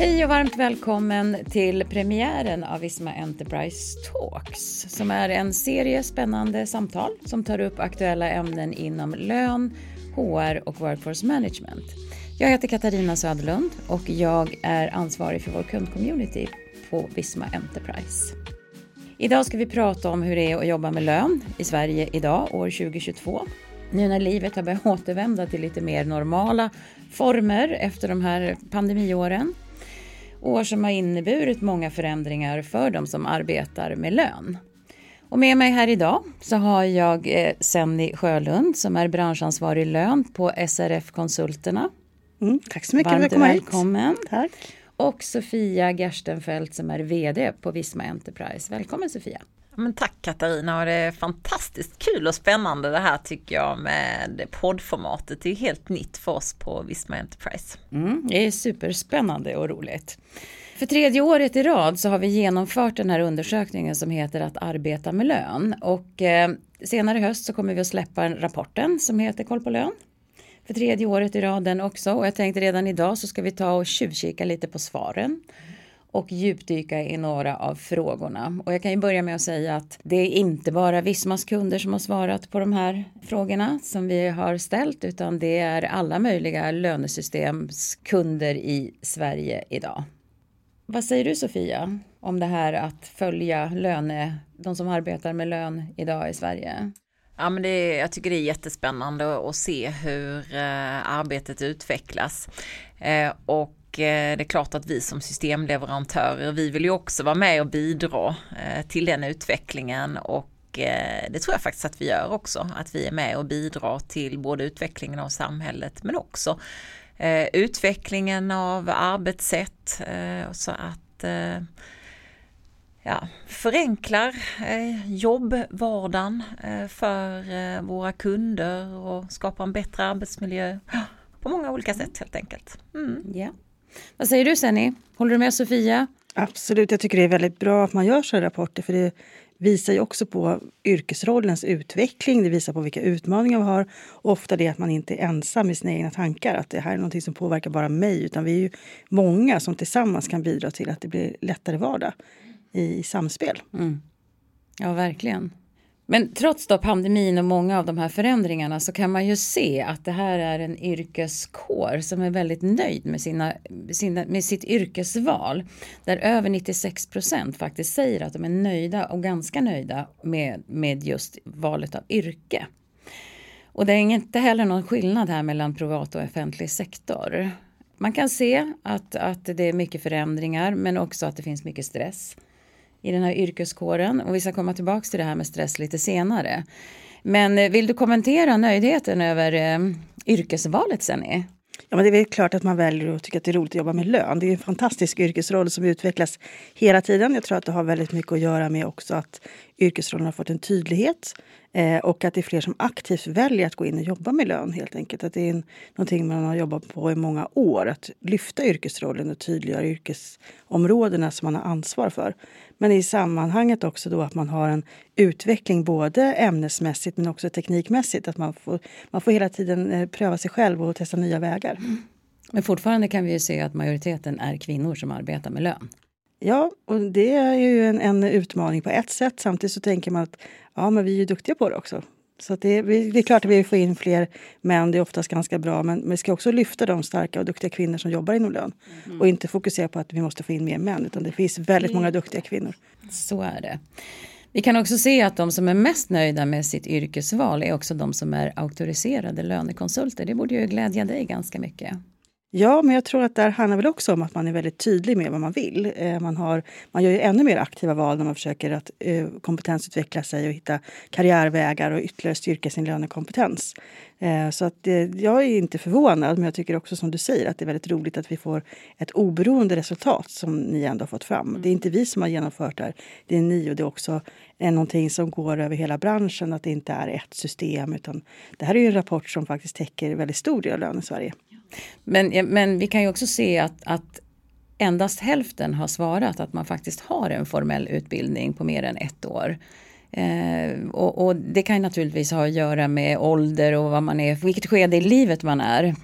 Hej och varmt välkommen till premiären av Visma Enterprise Talks som är en serie spännande samtal som tar upp aktuella ämnen inom lön, HR och workforce management. Jag heter Katarina Söderlund och jag är ansvarig för vår kundcommunity på Visma Enterprise. Idag ska vi prata om hur det är att jobba med lön i Sverige idag, år 2022. Nu när livet har börjat återvända till lite mer normala former efter de här pandemiåren. År som har inneburit många förändringar för de som arbetar med lön. Och med mig här idag så har jag eh, Senni Sjölund som är branschansvarig lön på SRF Konsulterna. Mm, tack så mycket Varmt välkommen. Tack. Och Sofia Gerstenfeldt som är VD på Visma Enterprise. Välkommen Sofia. Men tack Katarina och det är fantastiskt kul och spännande det här tycker jag med poddformatet. Det är helt nytt för oss på Visma Enterprise. Mm, det är superspännande och roligt. För tredje året i rad så har vi genomfört den här undersökningen som heter att arbeta med lön och eh, senare i höst så kommer vi att släppa rapporten som heter Koll på lön. För tredje året i rad den också och jag tänkte redan idag så ska vi ta och tjuvkika lite på svaren och djupdyka i några av frågorna. Och jag kan ju börja med att säga att det är inte bara Vismas kunder som har svarat på de här frågorna som vi har ställt utan det är alla möjliga lönesystemskunder i Sverige idag. Vad säger du Sofia om det här att följa löne, de som arbetar med lön idag i Sverige? Ja, men det, jag tycker det är jättespännande att se hur eh, arbetet utvecklas. Eh, och Eh, det är klart att vi som systemleverantörer, vi vill ju också vara med och bidra eh, till den utvecklingen och eh, det tror jag faktiskt att vi gör också, att vi är med och bidrar till både utvecklingen av samhället men också utvecklingen av arbetssätt så att ja, förenklar jobbvardagen för våra kunder och skapar en bättre arbetsmiljö på många olika sätt helt enkelt. Mm. Yeah. Vad säger du Senni? Håller du med Sofia? Absolut, jag tycker det är väldigt bra att man gör sådana rapporter för det visar ju också på yrkesrollens utveckling, det visar på vilka utmaningar vi har. Och ofta det att man inte är ensam i sina egna tankar, att det här är något som påverkar bara mig, utan vi är ju många som tillsammans kan bidra till att det blir lättare vardag i samspel. Mm. Ja, verkligen. Men trots då pandemin och många av de här förändringarna så kan man ju se att det här är en yrkeskår som är väldigt nöjd med, sina, sina, med sitt yrkesval. Där över 96 procent faktiskt säger att de är nöjda och ganska nöjda med, med just valet av yrke. Och det är inte heller någon skillnad här mellan privat och offentlig sektor. Man kan se att, att det är mycket förändringar men också att det finns mycket stress i den här yrkeskåren och vi ska komma tillbaka till det här med stress lite senare. Men eh, vill du kommentera nöjdheten över eh, yrkesvalet Senni? Ja, men det är väl klart att man väljer att tycka att det är roligt att jobba med lön. Det är en fantastisk yrkesroll som utvecklas hela tiden. Jag tror att det har väldigt mycket att göra med också att yrkesrollen har fått en tydlighet eh, och att det är fler som aktivt väljer att gå in och jobba med lön helt enkelt. Att det är en, någonting man har jobbat på i många år, att lyfta yrkesrollen och tydliggöra yrkesområdena som man har ansvar för. Men i sammanhanget också då att man har en utveckling både ämnesmässigt men också teknikmässigt. Att man får, man får hela tiden eh, pröva sig själv och testa nya vägar. Mm. Men fortfarande kan vi ju se att majoriteten är kvinnor som arbetar med lön. Ja, och det är ju en, en, utmaning på ett sätt. Samtidigt så tänker man att ja, men vi är ju duktiga på det också. Så det, det, är klart att vi vill få in fler män, det är oftast ganska bra. Men vi ska också lyfta de starka och duktiga kvinnor som jobbar inom lön. Mm. Och inte fokusera på att vi måste få in mer män, utan det finns väldigt många duktiga kvinnor. Så är det. Vi kan också se att de som är mest nöjda med sitt yrkesval är också de som är auktoriserade lönekonsulter. Det borde ju glädja dig ganska mycket. Ja, men jag tror att där handlar väl också om att man är väldigt tydlig med vad man vill. Eh, man, har, man gör ju ännu mer aktiva val när man försöker att eh, kompetensutveckla sig och hitta karriärvägar och ytterligare styrka sin lönekompetens. Eh, så att jag är inte förvånad, men jag tycker också som du säger att det är väldigt roligt att vi får ett oberoende resultat som ni ändå har fått fram. Mm. Det är inte vi som har genomfört det här, det är ni och det är också någonting som går över hela branschen, att det inte är ett system utan det här är ju en rapport som faktiskt täcker väldigt stor del av lönen i Sverige. Men, men vi kan ju också se att, att endast hälften har svarat att man faktiskt har en formell utbildning på mer än ett år. Eh, och, och, det kan naturligtvis ha att göra med ålder och vad man är, vilket skede i livet man är.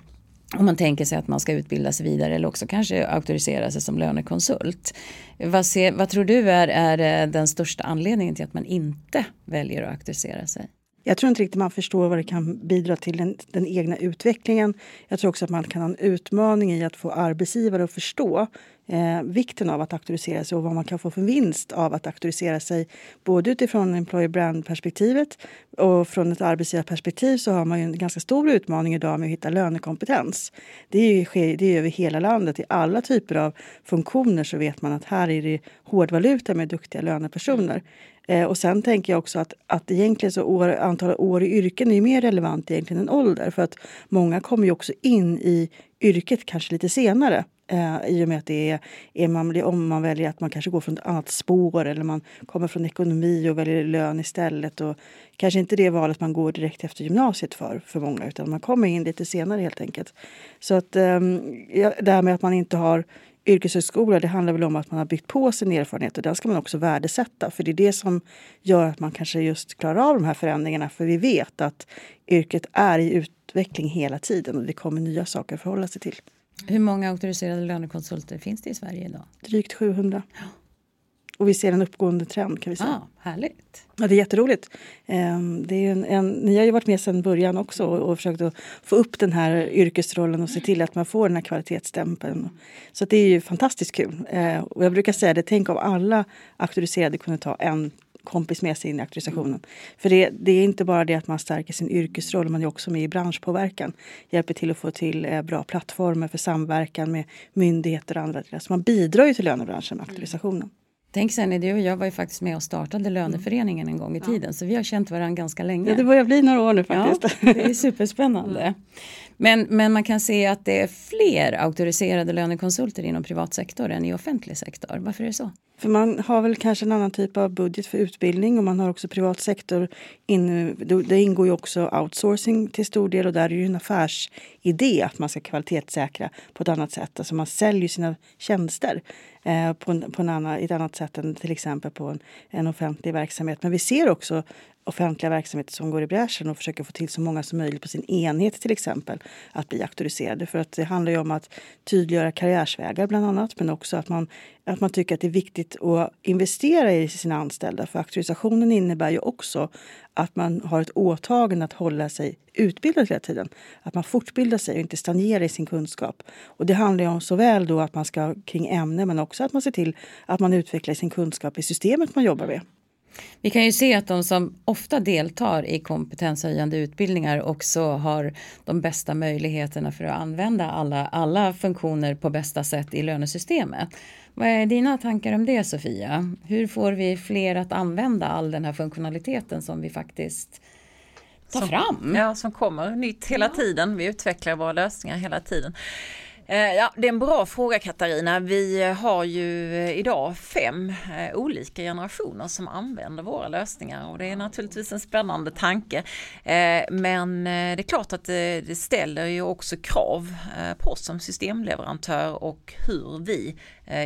om man tänker sig att man ska utbilda sig vidare eller också kanske auktorisera sig som lönekonsult. Vad, ser, vad tror du är, är eh, den största anledningen till att man inte väljer att auktorisera sig? Jag tror inte riktigt man förstår vad det kan bidra till den, den, egna utvecklingen. Jag tror också att man kan ha en utmaning i att få arbetsgivare att förstå eh, vikten av att auktorisera sig och vad man kan få för vinst av att auktorisera sig. Både utifrån employer brand-perspektivet och från ett arbetsgivarperspektiv så har man ju en ganska stor utmaning idag med att hitta lönekompetens. Det är, ju, det är över hela landet. I alla typer av funktioner så vet man att här är det hårdvaluta med duktiga lönepersoner. Eh, och sen tänker jag också att, att egentligen så år, antalet år i yrken är mer relevant egentligen än ålder. För att många kommer ju också in i yrket kanske lite senare. Eh, I och med att det är, är man, om man väljer att man kanske går från ett annat spår eller man kommer från ekonomi och väljer lön istället. Och kanske inte det valet man går direkt efter gymnasiet för, för många utan man kommer in lite senare helt enkelt. Så att eh, det här med att man inte har yrkeshögskola det handlar väl om att man har byggt på sin erfarenhet och den ska man också värdesätta. För det är det som gör att man kanske just klarar av de här förändringarna. För vi vet att yrket är i utveckling hela tiden och det kommer nya saker att förhålla sig till. Hur många auktoriserade lönekonsulter finns det i Sverige idag? Drygt 700. Ja. Och vi ser en uppgående trend kan vi säga. Ah, härligt. Ja, det är jätteroligt. Ehm, det är en, en, ni har ju varit med sedan början också och, och försökt att få upp den här yrkesrollen och se till att man får den här kvalitetsstämpeln. Så det är ju fantastiskt kul. Ehm, och jag brukar säga det, tänk om alla auktoriserade kunde ta en kompis med sig in i auktorisationen. Mm. För det, det, är inte bara det att man stärker sin yrkesroll, man är också med i branschpåverkan. Hjälper till att få till eh, bra plattformar för samverkan med myndigheter och andra. Så man bidrar ju till lönebranschen med auktorisationen. Tänk sen, du och jag var ju faktiskt med och startade löneföreningen en gång i tiden. Ja. Så vi har känt varandra ganska länge. Ja, det börjar bli några år nu faktiskt. Ja, det är superspännande. Mm. Men, men man kan se att det är fler auktoriserade lönekonsulter inom privat sektor än i offentlig sektor. Varför är det så? För man har väl kanske en annan typ av budget för utbildning och man har också privat sektor. In, det ingår ju också outsourcing till stor del och där är det ju en affärsidé att man ska kvalitetssäkra på ett annat sätt. Alltså man säljer sina tjänster eh, på, en, på en annan, ett annat sätt än till exempel på en, en offentlig verksamhet. Men vi ser också offentliga verksamheter som går i bräschen och försöker få till så många som möjligt på sin enhet till exempel att bli auktoriserade. För att det handlar ju om att tydliggöra karriärsvägar bland annat men också att man, att man tycker att det är viktigt att investera i sina anställda. För auktorisationen innebär ju också att man har ett åtagande att hålla sig utbildad hela tiden. Att man fortbildar sig och inte stagnerar i sin kunskap. Och det handlar ju om såväl då att man ska kring ämne men också att man ser till att man utvecklar sin kunskap i systemet man jobbar med. Vi kan ju se att de som ofta deltar i kompetenshöjande utbildningar också har de bästa möjligheterna för att använda alla, alla funktioner på bästa sätt i lönesystemet. Vad är dina tankar om det Sofia? Hur får vi fler att använda all den här funktionaliteten som vi faktiskt tar som, fram? Ja, som kommer nytt hela ja. tiden. Vi utvecklar våra lösningar hela tiden. Eh, ja, det är en bra fråga Katarina. Vi har ju eh, idag fem eh, olika generationer som använder våra lösningar och det är naturligtvis en spännande tanke. Men det är klart att det ställer ju också krav på oss som systemleverantör och hur vi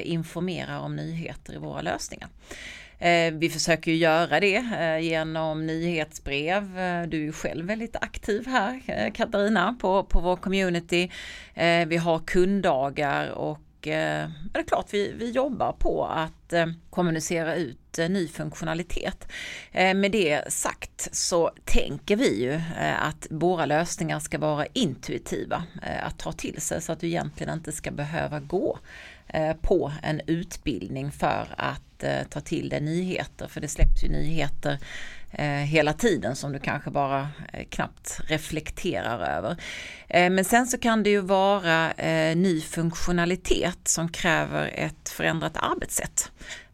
informerar om nyheter i våra lösningar. Eh, vi försöker göra det eh, genom nyhetsbrev. Eh, du är ju själv väldigt aktiv här Katarina på, på vår community. Vi har kunddagar och och eh, det är klart vi, vi jobbar på att eh, kommunicera ut eh, ny funktionalitet. Med det sagt så tänker vi ju att våra lösningar ska vara intuitiva att ta till sig så att du egentligen inte ska behöva gå på en utbildning för att ta till dig nyheter för det släpps ju nyheter Eh, hela tiden som du kanske bara eh, knappt reflekterar över. Eh, men sen så kan det ju vara eh, ny funktionalitet som kräver ett förändrat arbetssätt.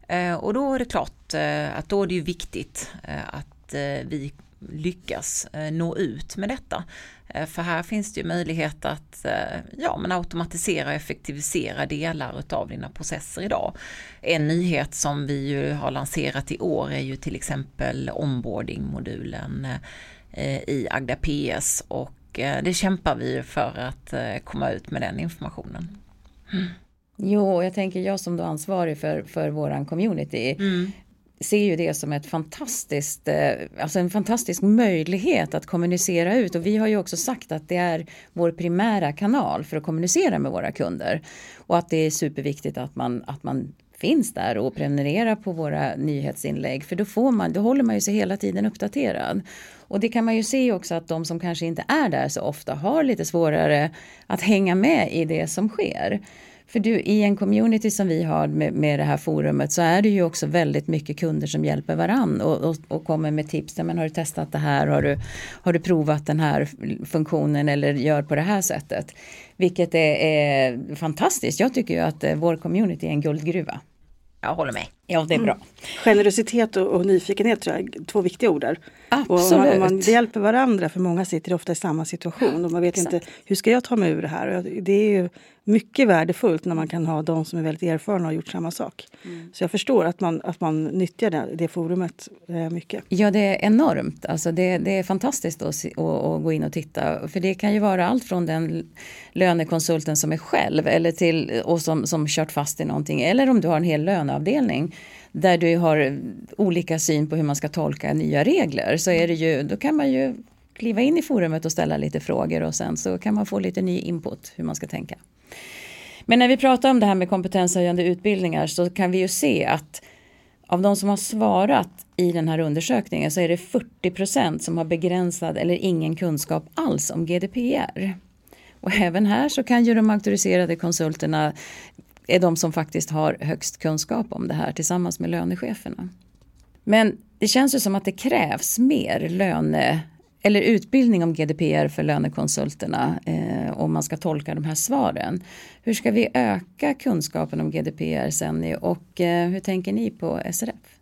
Eh, och då är det klart eh, att då är det ju viktigt eh, att vi lyckas nå ut med detta. Eh, för här finns det ju möjlighet att eh, ja, men automatisera och effektivisera delar av dina processer idag. En nyhet som vi ju har lanserat i år är ju till exempel onboarding-modulen eh, i Agda PS och det kämpar vi för att komma ut med den informationen. Mm. Jo, jag tänker jag som då ansvarig för, för våran community. Mm ser ju det som ett fantastiskt, eh, alltså en fantastisk möjlighet att kommunicera ut och vi har ju också sagt att det är vår primära kanal för att kommunicera med våra kunder och att det är superviktigt att man, att man finns där och prenumererar på våra nyhetsinlägg för då, får man, då håller man ju sig hela tiden uppdaterad. Och det kan man ju se också att de som kanske inte är där så ofta har lite svårare att hänga med i det som sker. För du, i en community som vi har med, med det här forumet så är det ju också väldigt mycket kunder som hjälper varann och, och, och kommer med tips. Men har du testat det här? Har du, har du provat den här funktionen eller gör på det här sättet? Vilket är, är fantastiskt. Jag tycker ju att eh, vår community är en guldgruva. Jag håller med. Ja, det är bra. Mm. Generositet och, och, nyfikenhet tror jag är två viktiga ord där. Absolut. Och man, man hjälper varandra för många sitter ofta i samma situation och man vet Exakt. inte hur ska jag ta mig ur det här. Det är ju mycket värdefullt när man kan ha de som är väldigt erfarna och har gjort samma sak. Mm. Så jag förstår att man, att man nyttjar det, det forumet eh, mycket. Ja, det är enormt. Alltså det, det är fantastiskt att, se, att, att, gå in och titta. För det kan ju vara allt från den lönekonsulten som är själv eller till, och som, som kört fast i någonting. Eller om du har en hel löneavdelning där du har olika syn på hur man ska tolka nya regler. Så är det ju, då kan man ju kliva in i forumet och ställa lite frågor och sen så kan man få lite ny input hur man ska tänka. Men när vi pratar om det här med kompetenshöjande utbildningar så kan vi ju se att av de som har svarat i den här undersökningen så är det 40 procent som har begränsad eller ingen kunskap alls om GDPR. Och även här så kan ju de auktoriserade konsulterna är de som faktiskt har högst kunskap om det här tillsammans med lönecheferna. Men det känns ju som att det krävs mer löne eller utbildning om GDPR för lönekonsulterna eh, om man ska tolka de här svaren. Hur ska vi öka kunskapen om GDPR sen och eh, hur tänker ni på SRF?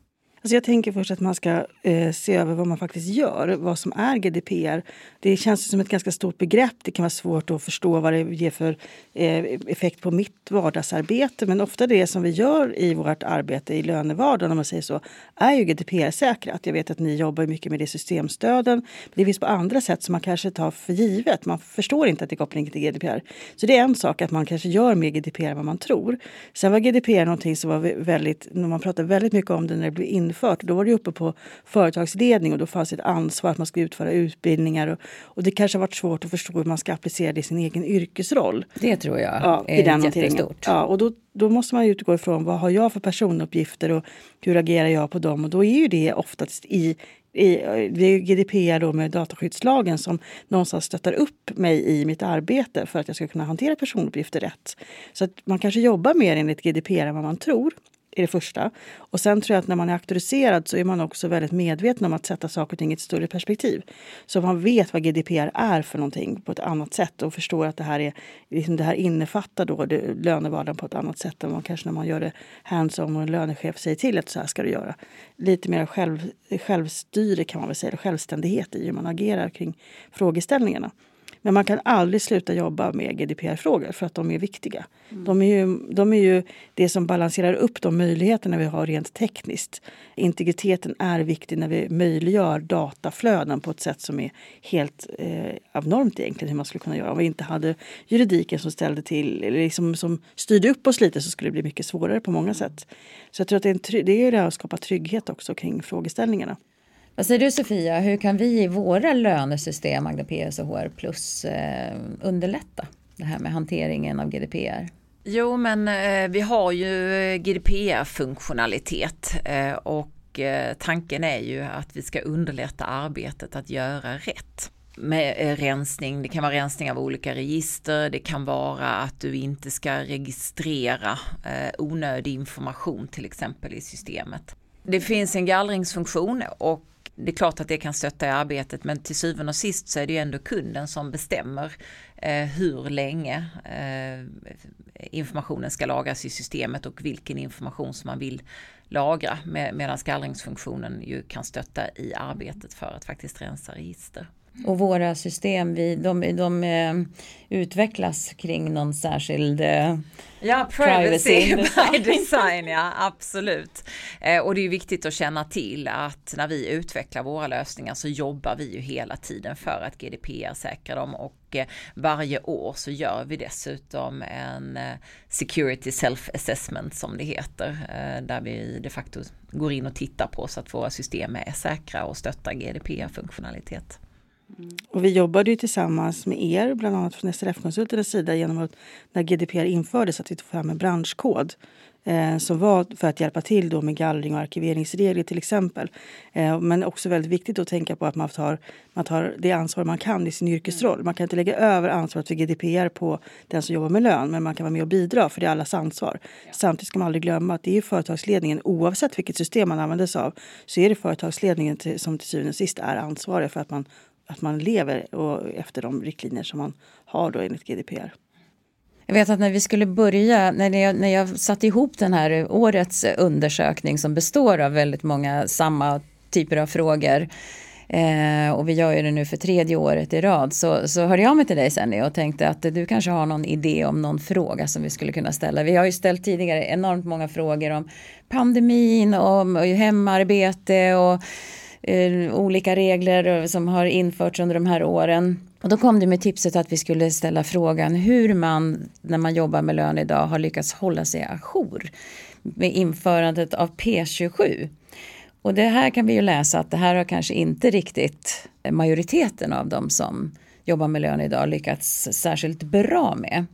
Alltså jag tänker först att man ska eh, se över vad man faktiskt gör, vad som är GDPR. Det känns som ett ganska stort begrepp. Det kan vara svårt att förstå vad det ger för eh, effekt på mitt vardagsarbete. Men ofta det som vi gör i vårt arbete i lönevardagen, om man säger så, är ju GDPR-säkrat. Jag vet att ni jobbar mycket med det systemstöden. Men det finns på andra sätt som man kanske tar för givet. Man förstår inte att det är koppling till GDPR. Så det är en sak att man kanske gör mer GDPR än vad man tror. Sen var GDPR någonting som var väldigt, man pratade väldigt mycket om det när det blev infört infört. Då var det uppe på företagsledning och då fanns ett ansvar att man skulle utföra utbildningar. Och, och det kanske har varit svårt att förstå hur man ska applicera det i sin egen yrkesroll. Det tror jag ja, är i den jättestort. Ja, och då, då måste man utgå ifrån vad har jag för personuppgifter och hur agerar jag på dem? Och då är ju det oftast i i, det är GDPR då med dataskyddslagen som någonstans stöttar upp mig i mitt arbete för att jag ska kunna hantera personuppgifter rätt. Så att man kanske jobbar mer enligt GDPR än vad man tror är det första. Och sen tror jag att när man är auktoriserad så är man också väldigt medveten om att sätta saker och ting i ett större perspektiv. Så man vet vad GDPR är för någonting på ett annat sätt och förstår att det här, är, liksom det här innefattar då det, lönevardagen på ett annat sätt än man kanske när man gör det hands-on och en lönechef säger till att så här ska du göra. Lite mer själv, självstyre kan man väl säga, eller självständighet i hur man agerar kring frågeställningarna. Men man kan aldrig sluta jobba med GDPR-frågor för att de är viktiga. Mm. De, är ju, de är ju det som balanserar upp de möjligheterna vi har rent tekniskt. Integriteten är viktig när vi möjliggör dataflöden på ett sätt som är helt eh, abnormt egentligen hur man skulle kunna göra. Om vi inte hade juridiken som ställde till, eller liksom, som styrde upp oss lite så skulle det bli mycket svårare på många sätt. Så jag tror att det är, en, det är det att skapa trygghet också kring frågeställningarna. Vad säger du Sofia, hur kan vi i våra lönesystem, Agda PS och HR plus, eh, underlätta det här med hanteringen av GDPR? Jo, men eh, vi har ju eh, GDPR-funktionalitet eh, och eh, tanken är ju att vi ska underlätta arbetet att göra rätt med eh, rensning. Det kan vara rensning av olika register. Det kan vara att du inte ska registrera eh, onödig information till exempel i systemet. Det finns en gallringsfunktion och det är klart att det kan stötta i arbetet men till syvende och sist så är det ju ändå kunden som bestämmer eh, hur länge eh, informationen ska lagras i systemet och vilken information som man vill lagra med, medan gallringsfunktionen ju kan stötta i arbetet för att faktiskt rensa register. Och våra system, vi, de, de eh, utvecklas kring någon särskild eh, Ja, privacy, by design, ja absolut. Eh, och det är viktigt att känna till att när vi utvecklar våra lösningar så jobbar vi ju hela tiden för att GDPR säkra dem och varje år så gör vi dessutom en security self assessment som det heter, där vi de facto går in och tittar på så att våra system är säkra och stöttar Och vi jobbade ju tillsammans med er, bland annat från SRF-konsulternas sida genom att när GDPR infördes att vi tog fram en branschkod eh, som var för att hjälpa till då med gallring och arkiveringsregler till exempel. Eh, men också väldigt viktigt att tänka på att man tar, man tar det ansvar man kan i sin yrkesroll. Man kan inte lägga över ansvaret för GDPR på den som jobbar med lön, men man kan vara med och bidra för det är allas ansvar. Ja. Samtidigt ska man aldrig glömma att det är företagsledningen, oavsett vilket system man använder sig av, så är det företagsledningen till, som till syvende och sist är ansvarig för att man att man lever och, efter de riktlinjer som man har då enligt GDPR. Jag vet att när vi skulle börja, när jag, när jag satte ihop den här årets undersökning som består av väldigt många samma typer av frågor eh, och vi gör ju det nu för tredje året i rad så, så hörde jag mig till dig sen och tänkte att du kanske har någon idé om någon fråga som vi skulle kunna ställa. Vi har ju ställt tidigare enormt många frågor om pandemin, om hemarbete och eh, olika regler som har införts under de här åren. Och då kom det med tipset att vi skulle ställa frågan hur man när man jobbar med lön idag har lyckats hålla sig ajour med införandet av P27. Och det här kan vi ju läsa att det här har kanske inte riktigt majoriteten av dem som jobbar med lön idag lyckats särskilt bra med.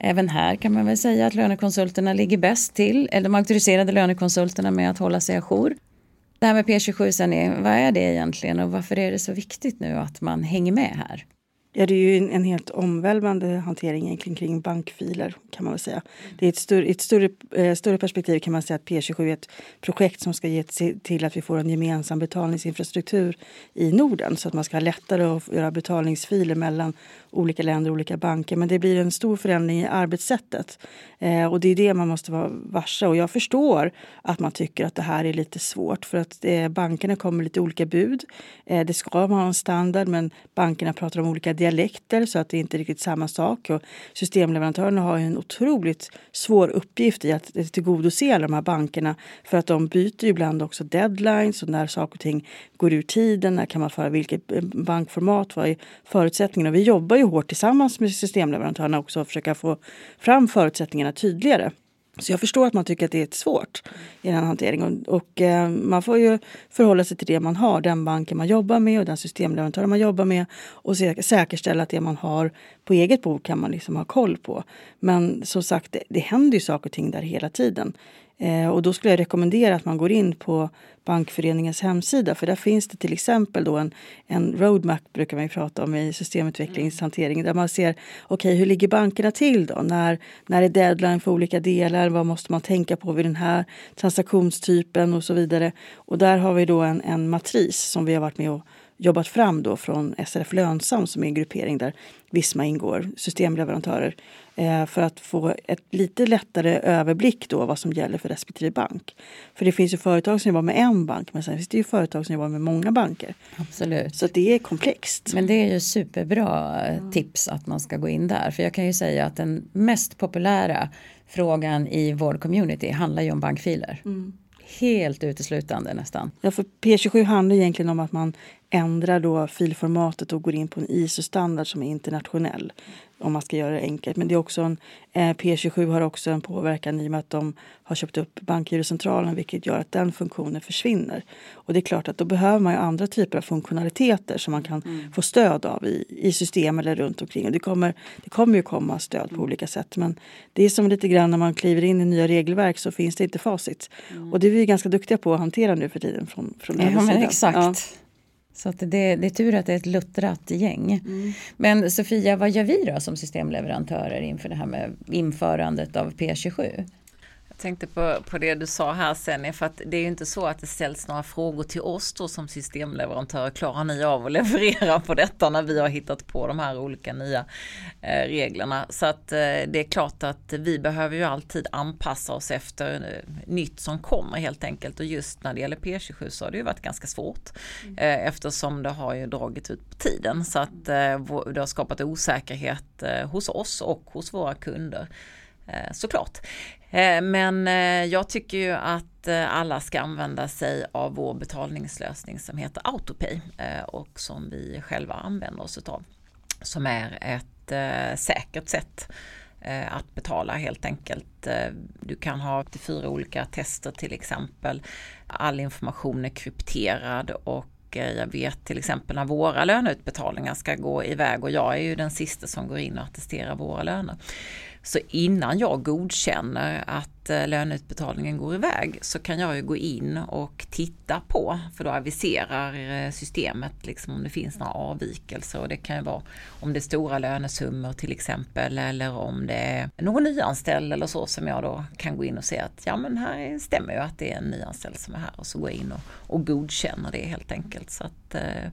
Även här kan man väl säga att lönekonsulterna ligger bäst till, eller de auktoriserade lönekonsulterna med att hålla sig ajour. Det här med P27 sen är, vad är det egentligen och varför är det så viktigt nu att man hänger med här? Ja, det är ju en, en helt omvälvande hantering egentligen kring bankfiler kan man väl säga. Det är ett större, ett större, eh, större perspektiv kan man säga att P27 är ett projekt som ska ge till att vi får en gemensam betalningsinfrastruktur i Norden så att man ska ha lättare att göra betalningsfiler mellan olika länder och olika banker. Men det blir en stor förändring i arbetssättet. Eh, och det är det man måste vara varse. Och jag förstår att man tycker att det här är lite svårt för att eh, bankerna kommer med lite olika bud. Eh, det ska vara en standard men bankerna pratar om olika dialekter så att det inte är riktigt samma sak. Och systemleverantörerna har en otroligt svår uppgift i att tillgodose alla de här bankerna för att de byter ibland också deadlines och när saker och ting går ur tiden, när kan man föra vilket eh, bankformat, vad är förutsättningarna? Vi jobbar ju hårt tillsammans med systemleverantörerna också och försöka få fram förutsättningarna tydligare. Så jag förstår att man tycker att det är svårt i den hanteringen. Och, och eh, man får ju förhålla sig till det man har, den banken man jobbar med och den systemleverantör man jobbar med och säkerställa att det man har på eget bord kan man liksom ha koll på. Men som sagt, det, det händer ju saker och ting där hela tiden. Eh, och då skulle jag rekommendera att man går in på Bankföreningens hemsida för där finns det till exempel då en, en roadmap brukar man prata om i systemutvecklingshantering där man ser okej okay, hur ligger bankerna till då? När, när är deadline för olika delar? Vad måste man tänka på vid den här transaktionstypen och så vidare. Och där har vi då en, en matris som vi har varit med och jobbat fram då från SRF Lönsam som är en gruppering där Visma ingår, systemleverantörer, eh, för att få ett lite lättare överblick då vad som gäller för respektive bank. För det finns ju företag som jobbar med en bank men sen finns det ju företag som jobbar med många banker. Absolut. Så det är komplext. Men det är ju superbra mm. tips att man ska gå in där. För jag kan ju säga att den mest populära frågan i vår community handlar ju om bankfiler. Mm helt uteslutande nästan. Ja, för P27 handlar egentligen om att man ändrar då filformatet och går in på en ISO-standard som är internationell om man ska göra det enkelt. Men det är också en, eh, P27 har också en påverkan i och med att de har köpt upp Bankgirocentralen vilket gör att den funktionen försvinner. Och det är klart att då behöver man ju andra typer av funktionaliteter som man kan mm. få stöd av i, i system eller runt omkring. Och det kommer, det kommer ju komma stöd på mm. olika sätt men det är som lite grann när man kliver in i nya regelverk så finns det inte facit. Mm. Och det är vi ganska duktiga på att hantera nu för tiden från, från ja, men Exakt. Ja. Så att det, det är tur att det är ett luttrat gäng. Mm. Men Sofia, vad gör vi då som systemleverantörer inför det här med införandet av P27? Tänkte på, på det du sa här sen, för att det är ju inte så att det ställs några frågor till oss då som systemleverantör. Klarar ni av att leverera på detta när vi har hittat på de här olika nya eh, reglerna? Så att eh, det är klart att vi behöver ju alltid anpassa oss efter eh, nytt som kommer helt enkelt. Och just när det gäller P27 så har det ju varit ganska svårt mm. Eh, eftersom det har ju dragit ut på tiden så att eh, det har skapat osäkerhet eh, hos oss och hos våra kunder. Såklart. Eh, men eh, jag tycker ju att eh, alla ska använda sig av vår betalningslösning som heter Autopay och som vi själva använder oss av. Som är ett säkert sätt att betala helt enkelt. Du kan ha upp till fyra olika tester till exempel. All information är krypterad och jag vet till exempel när våra löneutbetalningar ska gå iväg och jag är ju den sista som går in och attesterar våra löner. Så innan jag godkänner att eh, löneutbetalningen går iväg så kan jag ju gå in och titta på, för då aviserar eh, systemet liksom om det finns några avvikelser och det kan ju vara om det är stora lönesummor till exempel eller om det är någon nyanställd eller så som jag då kan gå in och se att ja men här stämmer ju att det är en nyanställd som är här och så går jag in och, och godkänner det helt enkelt. Så att eh,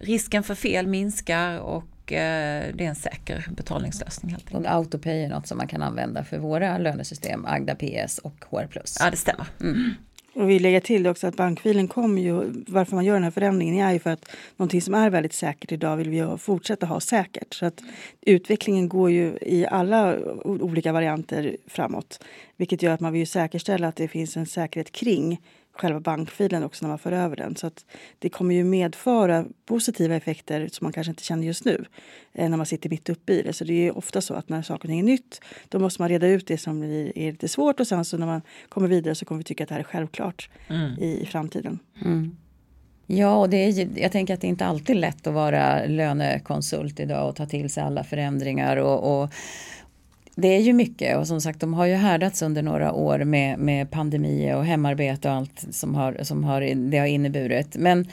risken för fel minskar och Eh, det är en säker betalningslösning. Helt och Autopay är något som man kan använda för våra lönesystem, Agda PS och HR+. Ja, det stämmer. Mm. Och vi lägger till också att bankfilen kommer ju, varför man gör den här förändringen är ju för att någonting som är väldigt säkert idag vill vi fortsätta ha säkert. Så att utvecklingen går ju i alla olika varianter framåt. Vilket gör att man vill säkerställa att det finns en säkerhet kring själva bankfilen också när man för över den. Så att det kommer ju medföra positiva effekter som man kanske inte känner just nu eh, när man sitter mitt uppe i det. Så det är ofta så att när saker är nytt då måste man reda ut det som är lite svårt och sen så när man kommer vidare så kommer vi tycka att det här är självklart mm. i, i framtiden. Mm. Ja, och det är, jag tänker att det är inte alltid lätt att vara lönekonsult idag och ta till sig alla förändringar och, och det är ju mycket och som sagt de har ju härdats under några år med, med pandemi och hemarbete och allt som, har, som har, det har inneburit. Men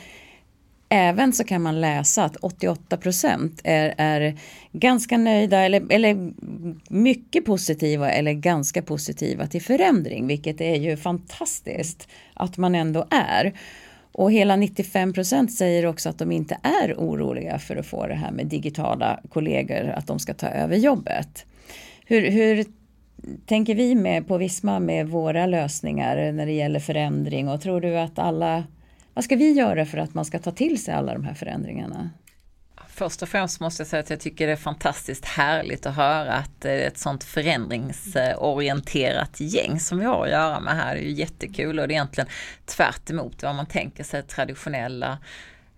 även så kan man läsa att 88 procent är, är ganska nöjda eller, eller mycket positiva eller ganska positiva till förändring, vilket är ju fantastiskt att man ändå är. Och hela 95 procent säger också att de inte är oroliga för att få det här med digitala kollegor, att de ska ta över jobbet. Hur, hur tänker vi med på Visma med våra lösningar när det gäller förändring och tror du att alla, vad ska vi göra för att man ska ta till sig alla de här förändringarna? Först och främst måste jag säga att jag tycker det är fantastiskt härligt att höra att är ett sånt förändringsorienterat gäng som vi har att göra med här. Det är ju jättekul och det är egentligen tvärt vad man tänker sig traditionella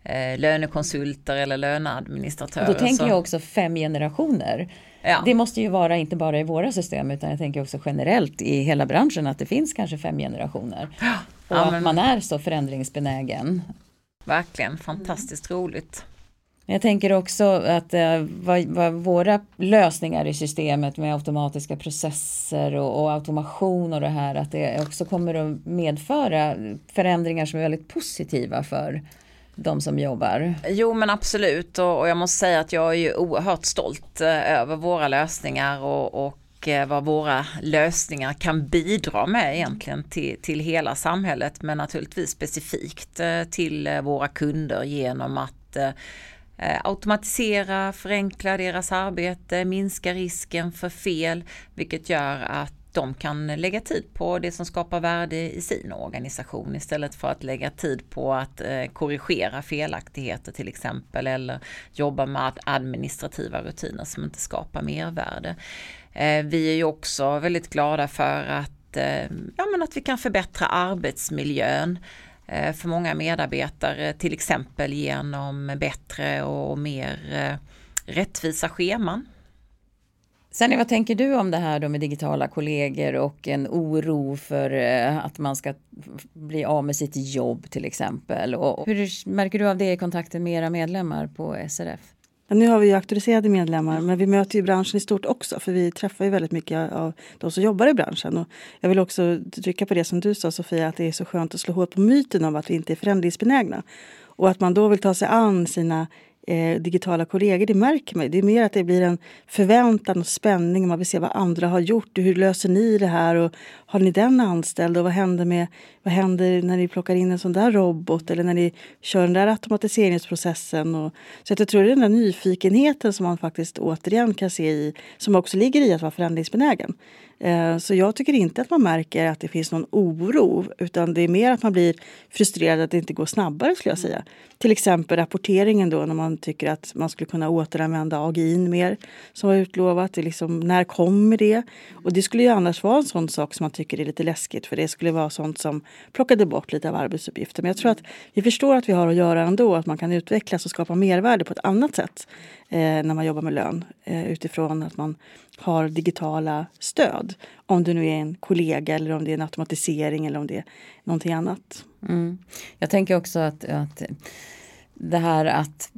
eh, lönekonsulter eller löneadministratörer. Då tänker jag också fem generationer. Ja. Det måste ju vara inte bara i våra system utan jag tänker också generellt i hela branschen att det finns kanske fem generationer. Ja. Och ja, att man är så förändringsbenägen. Verkligen, fantastiskt roligt. Jag tänker också att eh, vad, vad, våra lösningar i systemet med automatiska processer och, och, automation och det här att det också kommer att medföra förändringar som är väldigt positiva för de som jobbar? Jo men absolut och, och jag måste säga att jag är ju oerhört stolt eh, över våra lösningar och, och eh, vad våra lösningar kan bidra med egentligen till, till hela samhället men naturligtvis specifikt eh, till våra kunder genom att automatisera, förenkla deras arbete, minska risken för fel vilket gör att de kan lägga tid på det som skapar värde i sin organisation istället för att lägga tid på att eh, korrigera felaktigheter till exempel eller jobba med administrativa rutiner som inte skapar mervärde. Eh, vi är ju också väldigt glada för att, eh, ja, men att vi kan förbättra arbetsmiljön för många medarbetare, till exempel genom bättre och mer rättvisa scheman Sen vad tänker du om det här då med digitala kollegor och en oro för eh, att man ska bli av med sitt jobb till exempel? Och hur märker du av det i kontakten med era medlemmar på SRF? Ja, nu har vi ju auktoriserade medlemmar men vi möter ju branschen i stort också för vi träffar ju väldigt mycket av de som jobbar i branschen. Och jag vill också trycka på det som du sa Sofia att det är så skönt att slå hål på myten om att vi inte är förändringsbenägna. Och att man då vill ta sig an sina eh, digitala kollegor, det märker man. Det är mer att det blir en förväntan och spänning. Man vill se vad andra har gjort hur löser ni det här? Och har ni den anställd? Och vad händer, med, vad händer när ni plockar in en sån där robot eller när ni kör den där automatiseringsprocessen? Och, så att jag tror det är den där nyfikenheten som man faktiskt återigen kan se i, som också ligger i att vara förändringsbenägen. Eh, så jag tycker inte att man märker att det finns någon oro utan det är mer att man blir frustrerad att det inte går snabbare skulle jag säga. Till exempel rapporteringen då när man tycker att man skulle kunna återanvända AGI mer som var utlovat. Det liksom, när kommer det? Och det skulle ju annars vara en sån sak som man tycker är lite läskigt för det skulle vara sånt som plockade bort lite av arbetsuppgifter. Men jag tror att vi förstår att vi har att göra ändå, att man kan utvecklas och skapa mervärde på ett annat sätt Eh, när man jobbar med lön eh, utifrån att man har digitala stöd. Om det nu är en kollega eller om det är en automatisering eller om det är någonting annat. Mm. Jag tänker också att, att det här att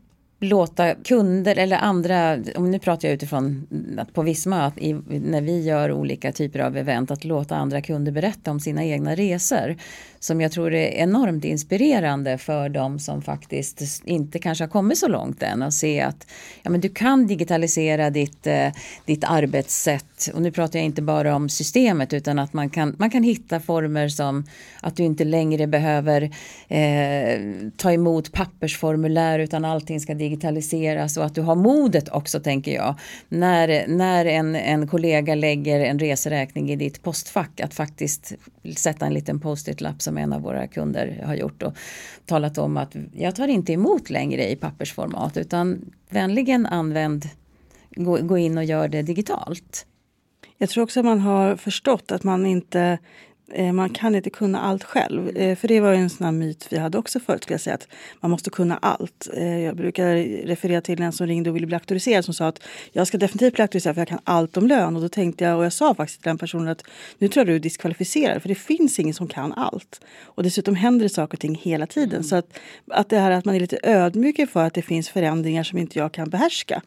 låta kunder eller andra, om nu pratar jag utifrån att på Visma, att i, när vi gör olika typer av event, att låta andra kunder berätta om sina egna resor. Som jag tror är enormt inspirerande för de som faktiskt inte kanske har kommit så långt än och se att ja, men du kan digitalisera ditt, eh, ditt arbetssätt. Och nu pratar jag inte bara om systemet utan att man kan, man kan hitta former som att du inte längre behöver eh, ta emot pappersformulär utan allting ska digitaliseras och att du har modet också tänker jag. När, när en, en kollega lägger en reseräkning i ditt postfack att faktiskt sätta en liten post-it-lapp som en av våra kunder har gjort och talat om att jag tar inte emot längre i pappersformat utan vänligen använd gå in och gör det digitalt. Jag tror också att man har förstått att man inte man kan inte kunna allt själv. Eh, för det var en sån myt vi hade också förut, skulle jag säga, att man måste kunna allt. Eh, jag brukar referera till en som ringde och ville bli auktoriserad som sa att jag ska definitivt bli auktoriserad för jag kan allt om lön. Och då tänkte jag, och jag sa faktiskt till den personen att nu tror jag du är diskvalificerad för det finns ingen som kan allt. Och dessutom händer det saker och ting hela tiden. Mm. Så att, att det här att man är lite ödmjuk för att det finns förändringar som inte jag kan behärska.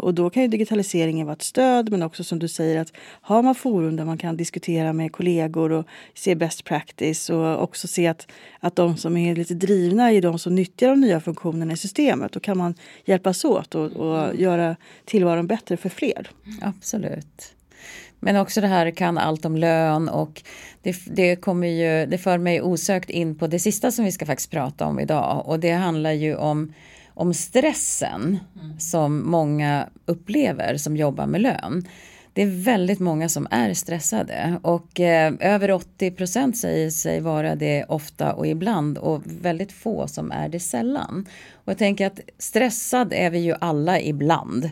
och då kan ju digitaliseringen vara ett stöd men också som du säger att har man forum där man kan diskutera med kollegor och se best practice och också se att, att de som är lite drivna är de som nyttjar de nya funktionerna i systemet. Då kan man hjälpas åt och, och göra tillvaron bättre för fler. Absolut. Men också det här kan allt om lön och det, det, kommer ju, det för mig osökt in på det sista som vi ska faktiskt prata om idag och det handlar ju om om stressen mm. som många upplever som jobbar med lön det är väldigt många som är stressade och eh, över 80 procent säger sig vara det ofta och ibland och väldigt få som är det sällan. Och jag tänker att stressad är vi ju alla ibland.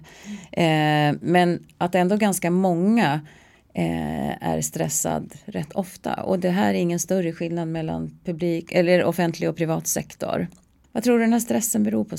Eh, men att ändå ganska många eh, är stressad rätt ofta och det här är ingen större skillnad mellan publik eller offentlig och privat sektor. Vad tror du den här stressen beror på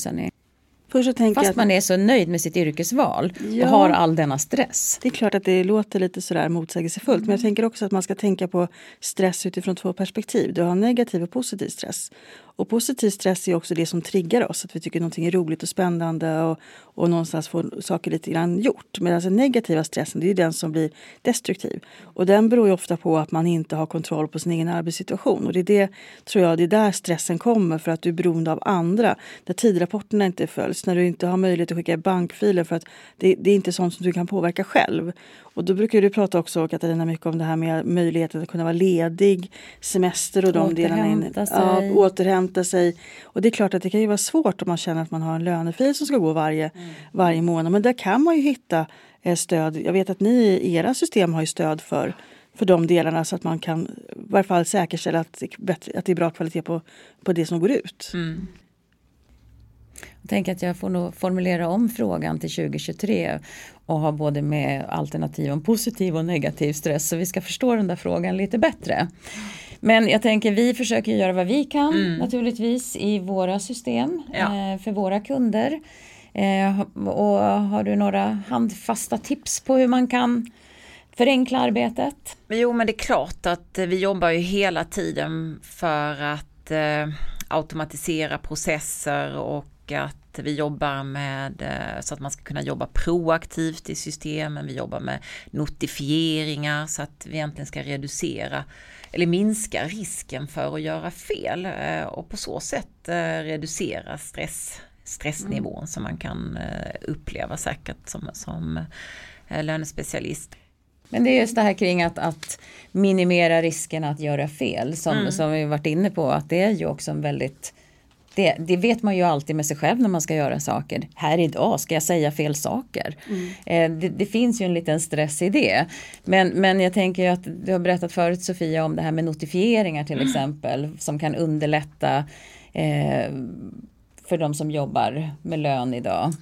Senni? Fast att, man är så nöjd med sitt yrkesval ja, och har all denna stress. Det är klart att det låter lite sådär motsägelsefullt. Mm. Men jag tänker också att man ska tänka på stress utifrån två perspektiv. Du har negativ och positiv stress. Och positiv stress är också det som triggar oss, att vi tycker någonting är roligt och spännande och, och någonstans får saker lite grann gjort. Medan den negativa stressen, det är den som blir destruktiv. Och den beror ju ofta på att man inte har kontroll på sin egen arbetssituation. Och det är det, tror jag, det är där stressen kommer för att du är beroende av andra. Där tidrapporterna inte följs, när du inte har möjlighet att skicka bankfiler för att det, det är inte sånt som du kan påverka själv. Och då brukar du prata också, Katarina, mycket om det här med möjligheten att kunna vara ledig, semester och de delarna. In, sig. Ja, återhämta sig. Och det är klart att det kan ju vara svårt om man känner att man har en lönefil som ska gå varje, mm. varje månad. Men där kan man ju hitta eh, stöd. Jag vet att ni i era system har ju stöd för för de delarna så att man kan i varje fall säkerställa att, att det är bra kvalitet på, på det som går ut. Mm. Jag tänker att jag får nog formulera om frågan till 2023 och ha både med alternativ om positiv och negativ stress så vi ska förstå den där frågan lite bättre. Men jag tänker vi försöker göra vad vi kan mm. naturligtvis i våra system ja. eh, för våra kunder. Eh, och har du några handfasta tips på hur man kan förenkla arbetet? Jo men det är klart att vi jobbar ju hela tiden för att eh, automatisera processer och att vi jobbar med eh, så att man ska kunna jobba proaktivt i systemen. Vi jobbar med notifieringar så att vi egentligen ska reducera eller minska risken för att göra fel eh, och på så sätt eh, reducera stress stressnivån mm. som man kan uppleva säkert som, som lönespecialist. Men det är just det här kring att, att minimera risken att göra fel som, mm. som vi varit inne på att det är ju också en väldigt det, det, vet man ju alltid med sig själv när man ska göra saker. Här idag ska jag säga fel saker. Mm. Eh, det, det, finns ju en liten stress i det. Men, men jag tänker ju att du har berättat förut Sofia om det här med notifieringar till mm. exempel som kan underlätta eh, för de som jobbar med lön idag.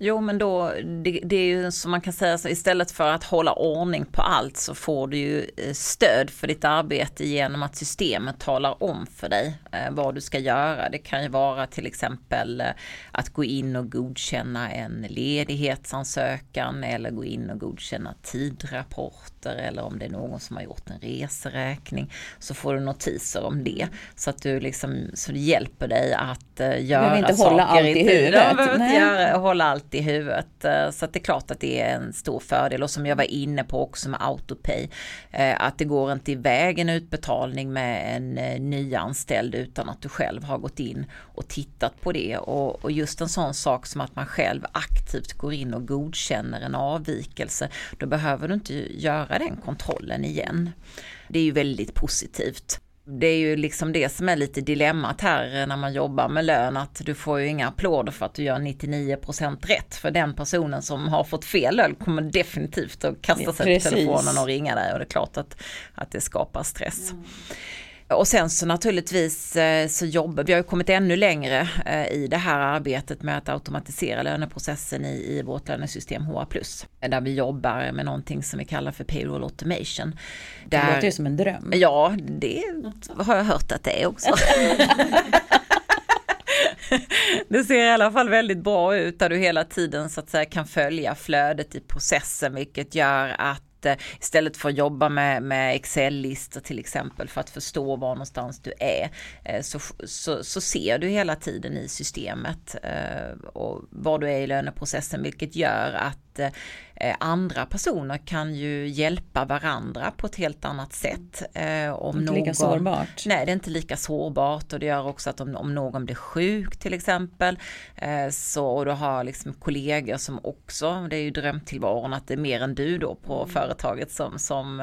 Jo men då, det, det, är ju som man kan säga så istället för att hålla ordning på allt så får du ju eh, stöd för ditt arbete genom att systemet talar om för dig eh, vad du ska göra. Det kan ju vara till exempel eh, att gå in och godkänna en ledighetsansökan eller gå in och godkänna tidrapporter eller om det är någon som har gjort en reseräkning så får du notiser om det så att du liksom så det hjälper dig att göra inte saker hålla allt i huvudet. Du behöver inte göra, hålla allt allt i huvudet. Eh, så att det är klart att det är en stor fördel och som jag var inne på också med autopay. Eh, att det går inte iväg en utbetalning med en eh, nyanställd utan att du själv har gått in och tittat på det. Och, just en sån sak som att man själv aktivt går in och godkänner en avvikelse. Då behöver du inte göra den kontrollen igen. Det är ju väldigt positivt det är ju liksom det som är lite dilemmat här när man jobbar med lön att du får ju inga applåder för att du gör 99% rätt för den personen som har fått fel lön kommer definitivt att kasta sig ja, på telefonen och ringa dig och det är klart att, att det skapar stress. Mm. Och sen så naturligtvis eh, så jobbar vi har kommit ännu längre eh, i det här arbetet med att automatisera löneprocessen i, i vårt lönesystem HR+. Där vi jobbar med någonting som vi kallar för payroll automation. Där, det låter ju som en dröm. Ja, det har jag hört att det är också. det ser i alla fall väldigt bra ut där du hela tiden så att säga kan följa flödet i processen vilket gör att istället för att jobba med, med Excel-listor till exempel för att förstå var någonstans du är eh, så, så, så ser du hela tiden i systemet eh, och var du är i löneprocessen vilket gör att eh, Eh, andra personer kan ju hjälpa varandra på ett helt annat sätt. Eh, om det är inte någon, lika sårbart. Nej, det är inte lika sårbart och det gör också att om, om någon blir sjuk till exempel eh, så och du har liksom kollegor som också, det är ju drömtillvaron att det är mer än du då på mm. företaget som, som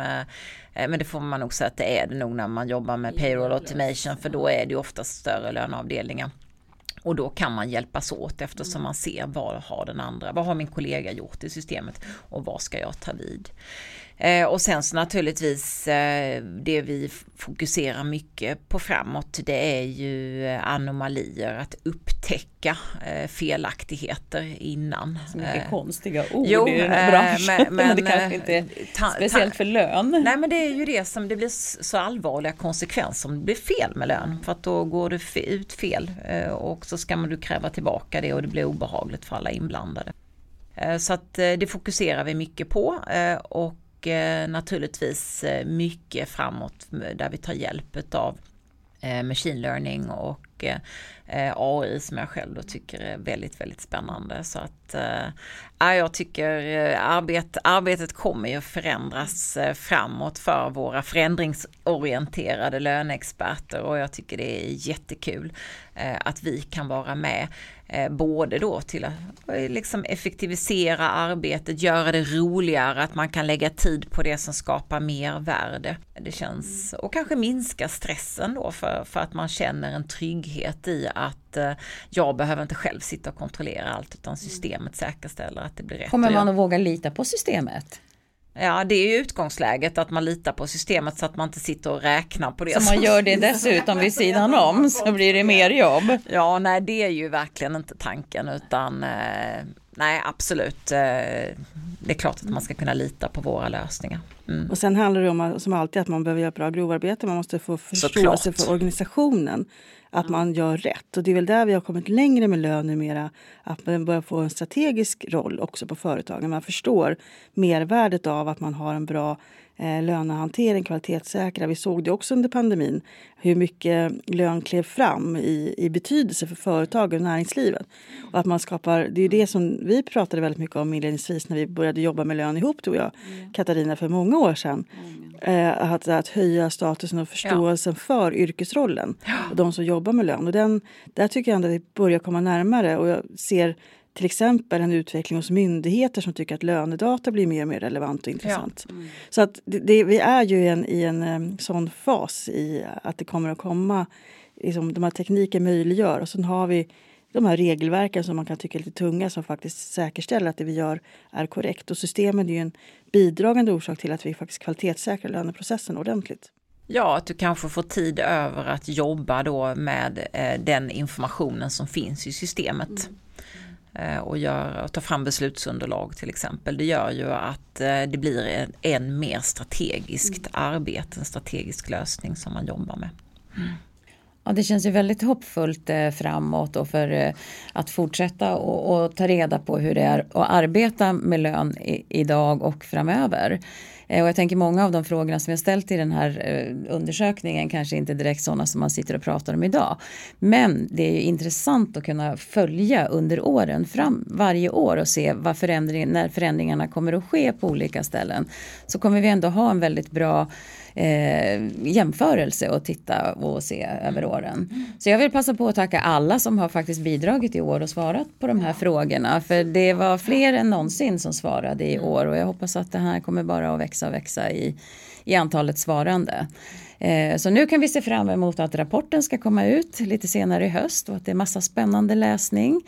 men det får man nog säga att det är det nog när man jobbar med payroll automation för då är det ju oftast större löneavdelningar. Och då kan man hjälpas åt eftersom man ser vad har den andra, vad har min kollega gjort i systemet och vad ska jag ta vid. Eh, och sen så naturligtvis eh, det vi fokuserar mycket på framåt det är ju anomalier, att upptäcka eh, felaktigheter innan. Så mycket konstiga ord jo, i den här branschen. Men, men, det kanske inte är ta, speciellt för lön. Nej men det är ju det som det blir så allvarliga konsekvenser om det blir fel med lön. För att då går det ut fel och så ska man du kräva tillbaka det och det blir obehagligt för alla inblandade. Så att det fokuserar vi mycket på och och naturligtvis eh, mycket framåt där vi tar hjälp av eh, machine learning och AI som jag själv då tycker är väldigt, väldigt spännande. Så att äh, jag tycker arbet, arbetet kommer ju förändras framåt för våra förändringsorienterade löneexperter och jag tycker det är jättekul att vi kan vara med både då till att eh, liksom effektivisera arbetet, göra det roligare, att man kan lägga tid på det som skapar mer värde. Det känns, och kanske minska stressen då för, för att man känner en trygghet i att eh, jag behöver inte själv sitta och kontrollera allt utan systemet säkerställer att det blir rätt. Kommer man att våga lita på systemet? Ja, det är ju utgångsläget att man litar på systemet så att man inte sitter och räknar på det. Så man gör det dessutom vid sidan om så blir det mer jobb. Ja, nej det är ju verkligen inte tanken utan eh, nej absolut. Eh, det är klart att man ska kunna lita på våra lösningar. Mm. Och sen handlar det om som alltid att man behöver göra bra grovarbete. Man måste få förståelse för organisationen att man gör rätt. Och det är väl där vi har kommit längre med lön numera. Att man börjar få en strategisk roll också på företagen. Man förstår mervärdet av att man har en bra eh, lönehantering, kvalitetssäkra. Vi såg det också under pandemin, hur mycket lön klev fram i, i betydelse för företag och näringslivet. Och att man skapar, det är det som vi pratade väldigt mycket om inledningsvis när vi började jobba med lön ihop, tror jag, mm. Katarina, för många år sedan. Mm. Eh, att, att höja statusen och förståelsen ja. för yrkesrollen och de som jobbar med lön. Och den, där tycker jag ändå att vi börjar komma närmare och jag ser till exempel en utveckling hos myndigheter som tycker att lönedata blir mer och mer relevant och intressant. Ja. Mm. Så att det, det, vi är ju en, i en um, sån fas i att det kommer att komma, liksom, de här tekniken möjliggör och sen har vi de här regelverken som man kan tycka är lite tunga som faktiskt säkerställer att det vi gör är korrekt. Och systemen är ju en bidragande orsak till att vi faktiskt kvalitetssäkrar löneprocessen ordentligt. Ja, att du kanske får tid över att jobba då med eh, den informationen som finns i systemet. Mm. Eh, och, gör, och tar fram beslutsunderlag till exempel. Det gör ju att eh, det blir en, en mer strategiskt mm. arbete, en strategisk lösning som man jobbar med. Mm. Ja, det känns ju väldigt hoppfullt eh, framåt och för att fortsätta och, och, ta reda på hur det är att arbeta med lön i, idag och framöver. Eh, och jag tänker många av de frågorna som jag ställt i den här eh, undersökningen kanske inte direkt sådana som man sitter och pratar om idag. Men det är ju intressant att kunna följa under åren fram varje år och se vad förändring, när förändringarna kommer att ske på olika ställen. Så kommer vi ändå ha en väldigt bra eh, jämförelse och titta och se över åren. Så jag vill passa på att tacka alla som har faktiskt bidragit i år och svarat på de här frågorna. För det var fler än någonsin som svarade i år och jag hoppas att det här kommer bara att växa och växa i, i antalet svarande. Eh, så nu kan vi se fram emot att rapporten ska komma ut lite senare i höst och att det är massa spännande läsning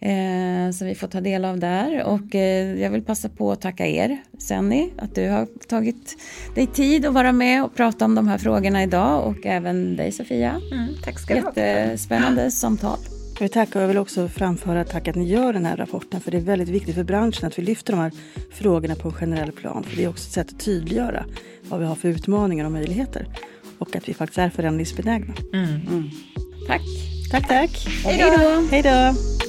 eh, som vi får ta del av där. Och eh, jag vill passa på att tacka er, Senni, att du har tagit dig tid att vara med och prata om de här frågorna idag och även dig Sofia. Mm, tack ska du ha. Jättespännande samtal. Jag tackar och jag vill också framföra tack att ni gör den här rapporten för det är väldigt viktigt för branschen att vi lyfter de här frågorna på en generell plan. För det är också ett sätt att tydliggöra vad vi har för utmaningar och möjligheter och att vi faktiskt är förändringsbenägna. Mm. Mm. Tack. Tack, tack. Hej då. Hej då.